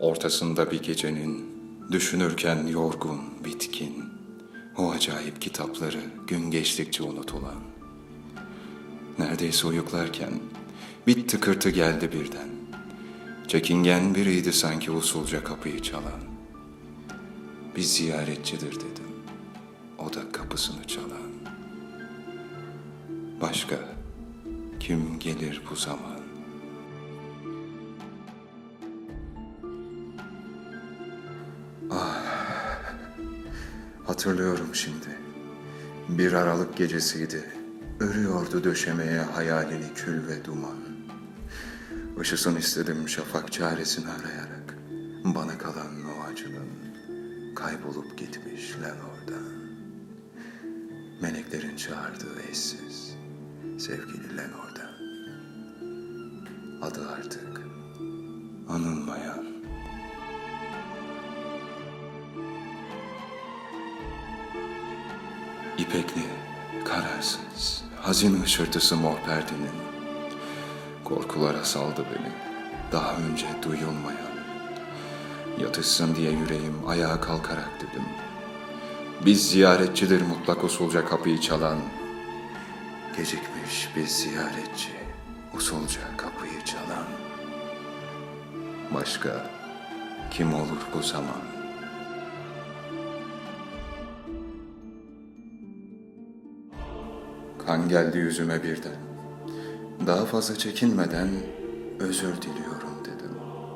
Ortasında bir gecenin, düşünürken yorgun, bitkin, o acayip kitapları gün geçtikçe unutulan. Neredeyse uyuklarken bir tıkırtı geldi birden. Çekingen biriydi sanki usulca kapıyı çalan. Bir ziyaretçidir dedim. O da kapısını çalan. Başka kim gelir bu zaman? Hatırlıyorum şimdi. Bir Aralık gecesiydi. Örüyordu döşemeye hayalini kül ve duman. Işısın istedim şafak çaresini arayarak. Bana kalan o acının kaybolup gitmiş Lenor'da. Meleklerin çağırdığı eşsiz sevgili Lenor'da. Adı artık anılmayan. İpekli, kararsız, hazin hışırtısı mor perdenin. Korkulara saldı beni, daha önce duyulmayan. Yatışsın diye yüreğim ayağa kalkarak dedim. Biz ziyaretçidir mutlak usulca kapıyı çalan. Gecikmiş bir ziyaretçi, usulca kapıyı çalan. Başka kim olur bu zaman? Kan geldi yüzüme birden. Daha fazla çekinmeden özür diliyorum dedim.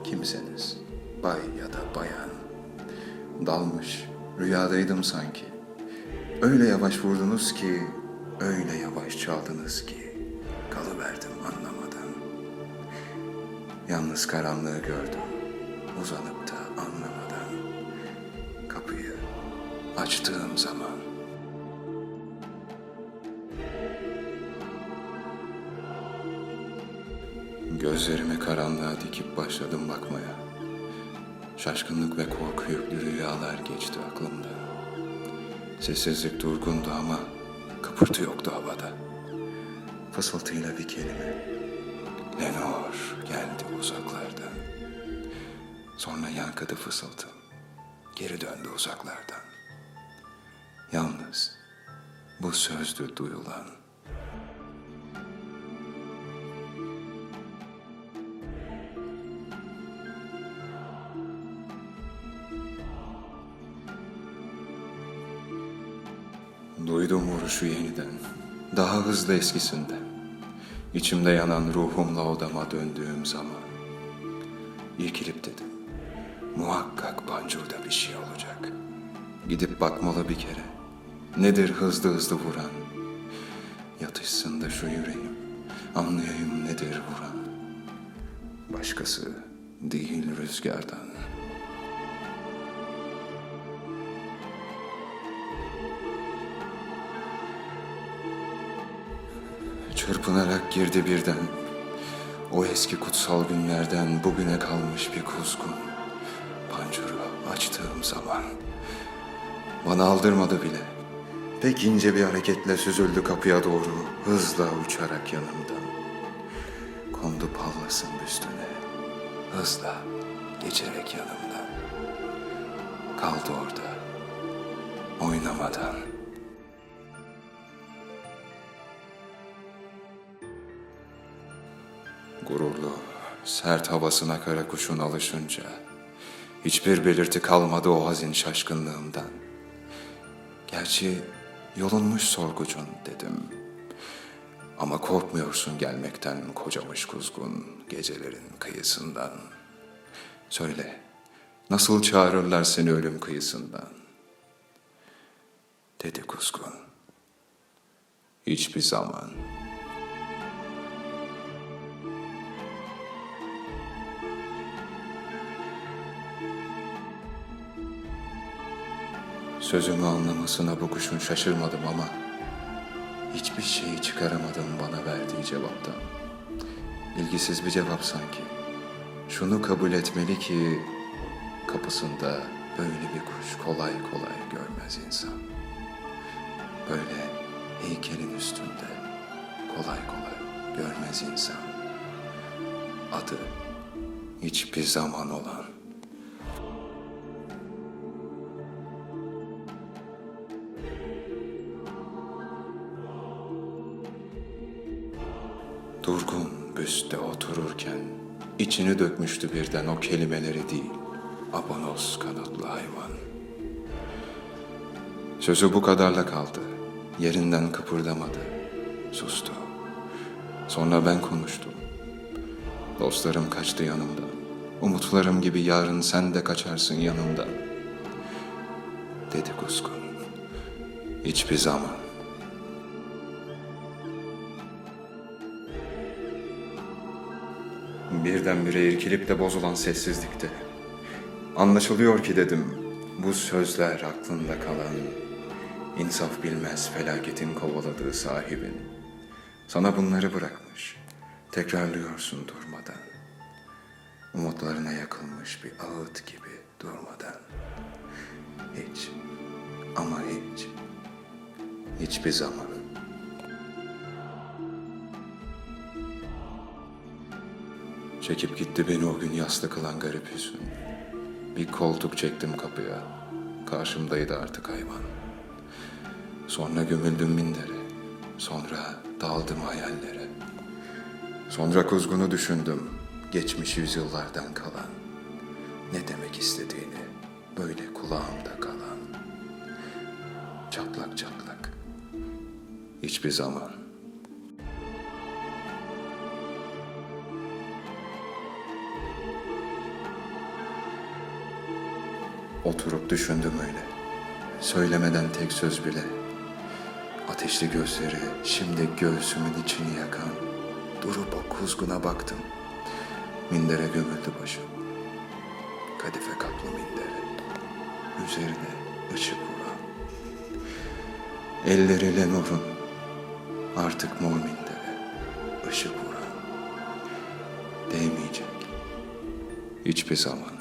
Kimseniz, bay ya da bayan. Dalmış, rüyadaydım sanki. Öyle yavaş vurdunuz ki, öyle yavaş çaldınız ki. Kalıverdim anlamadan. Yalnız karanlığı gördüm, uzanıp da anlamadan. Kapıyı açtığım zaman Gözlerimi karanlığa dikip başladım bakmaya. Şaşkınlık ve korku yüklü rüyalar geçti aklımda. Sessizlik durgundu ama kıpırtı yoktu havada. Fısıltıyla bir kelime. Lenor geldi uzaklardan. Sonra yankıdı fısıltım. Geri döndü uzaklardan. Yalnız bu sözdü duyulan. Duydum vuruşu yeniden. Daha hızlı eskisinden. İçimde yanan ruhumla odama döndüğüm zaman. İrkilip dedim. Muhakkak pancurda bir şey olacak. Gidip bakmalı bir kere. Nedir hızlı hızlı vuran? Yatışsın da şu yüreğim. Anlayayım nedir vuran. Başkası değil rüzgardan. Çırpınarak girdi birden. O eski kutsal günlerden bugüne kalmış bir kuzgun. Pancuru açtığım zaman. Bana aldırmadı bile. Pek ince bir hareketle süzüldü kapıya doğru. Hızla uçarak yanımdan. Kondu pallasın üstüne. Hızla geçerek yanımdan. Kaldı orada. Oynamadan. Gururlu, sert havasına kara kuşun alışınca hiçbir belirti kalmadı o hazin şaşkınlığımdan. Gerçi yolunmuş sorgucun dedim. Ama korkmuyorsun gelmekten kocamış kuzgun gecelerin kıyısından. Söyle, nasıl çağırırlar seni ölüm kıyısından? Dedi kuzgun. Hiçbir zaman. Sözümü anlamasına bu kuşun şaşırmadım ama hiçbir şeyi çıkaramadım bana verdiği cevaptan. İlgisiz bir cevap sanki. Şunu kabul etmeli ki kapısında böyle bir kuş kolay kolay görmez insan. Böyle heykelin üstünde kolay kolay görmez insan. Adı hiçbir zaman olan Durgun büste otururken içini dökmüştü birden o kelimeleri değil. Abonos kanatlı hayvan. Sözü bu kadarla kaldı. Yerinden kıpırdamadı. Sustu. Sonra ben konuştum. Dostlarım kaçtı yanımdan. Umutlarım gibi yarın sen de kaçarsın yanımdan. Dedi Kuzgun. Hiçbir zaman. Birdenbire irkilip de bozulan sessizlikte. Anlaşılıyor ki dedim, bu sözler aklında kalan, insaf bilmez felaketin kovaladığı sahibin. Sana bunları bırakmış, tekrarlıyorsun durmadan. Umutlarına yakılmış bir ağıt gibi durmadan. Hiç, ama hiç, hiçbir zaman. Çekip gitti beni o gün yaslı kılan garip hüzün. Bir koltuk çektim kapıya. Karşımdaydı artık hayvan. Sonra gömüldüm mindere. Sonra daldım hayallere. Sonra kuzgunu düşündüm. Geçmiş yüzyıllardan kalan. Ne demek istediğini böyle kulağımda kalan. Çatlak çatlak. Hiçbir zaman Oturup düşündüm öyle. Söylemeden tek söz bile. Ateşli gözleri şimdi göğsümün içini yakan. Durup o kuzguna baktım. Mindere gömüldü başım. Kadife kaplı mindere. Üzerine ışık vuran. Elleriyle nurun. Artık mor mindere. ışık vuran. Değmeyecek. Hiçbir zaman.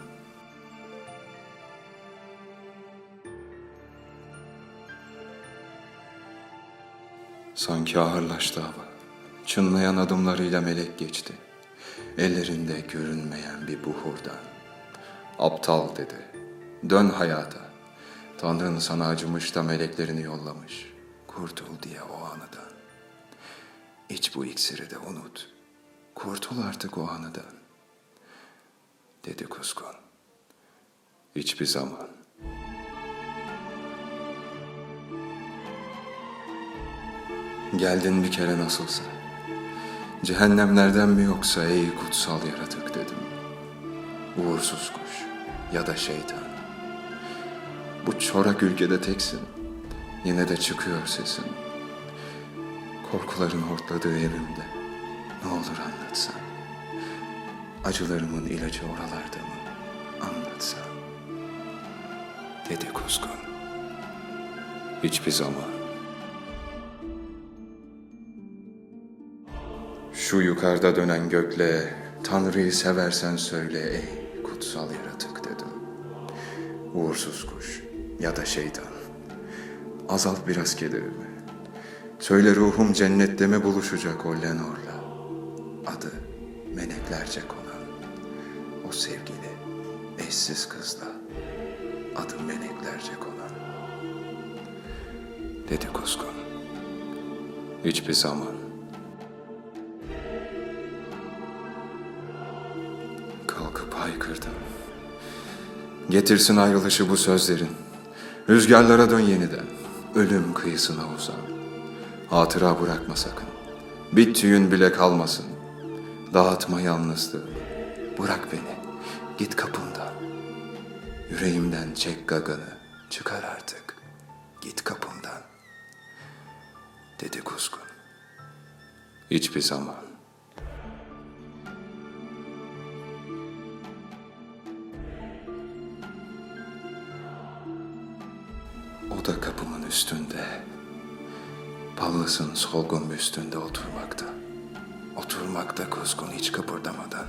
Sanki ağırlaştı hava. Çınlayan adımlarıyla melek geçti. Ellerinde görünmeyen bir buhurdan. Aptal dedi. Dön hayata. Tanrın sana acımış da meleklerini yollamış. Kurtul diye o anıdan. İç bu iksiri de unut. Kurtul artık o anıdan. Dedi kuzgun. Hiçbir zaman. Geldin bir kere nasılsa. Cehennemlerden mi yoksa ey kutsal yaratık dedim. Uğursuz kuş ya da şeytan. Bu çorak ülkede teksin. Yine de çıkıyor sesin. Korkuların hortladığı evimde. Ne olur anlatsan. Acılarımın ilacı oralarda mı? Anlatsan. Dedi kuzgun. Hiçbir zaman. Şu yukarıda dönen gökle Tanrı'yı seversen söyle ey kutsal yaratık dedim. Uğursuz kuş ya da şeytan. Azalt biraz kederimi. Söyle ruhum cennette mi buluşacak o Lenor'la? Adı meleklerce konan. O sevgili eşsiz kızla. Adı meleklerce konan. Dedi kuzgun. Hiçbir zaman haykırdım. Getirsin ayrılışı bu sözlerin. Rüzgarlara dön yeniden. Ölüm kıyısına uzan. Hatıra bırakma sakın. Bir tüyün bile kalmasın. Dağıtma yalnızlığı. Bırak beni. Git kapımdan. Yüreğimden çek gaganı. Çıkar artık. Git kapımdan. Dedi kuzgun. Hiçbir zaman. Üstünde. Pallısın solgun üstünde oturmakta. Oturmakta kuzgun hiç kıpırdamadan.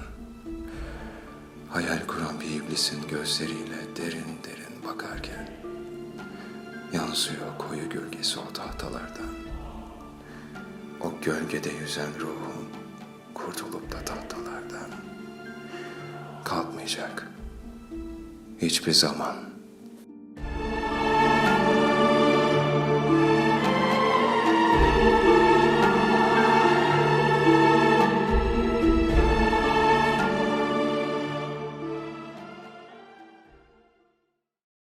Hayal kuran bir iblisin gözleriyle derin derin bakarken yansıyor koyu gölgesi o tahtalardan. O gölgede yüzen ruhum kurtulup da tahtalardan kalkmayacak. Hiçbir zaman.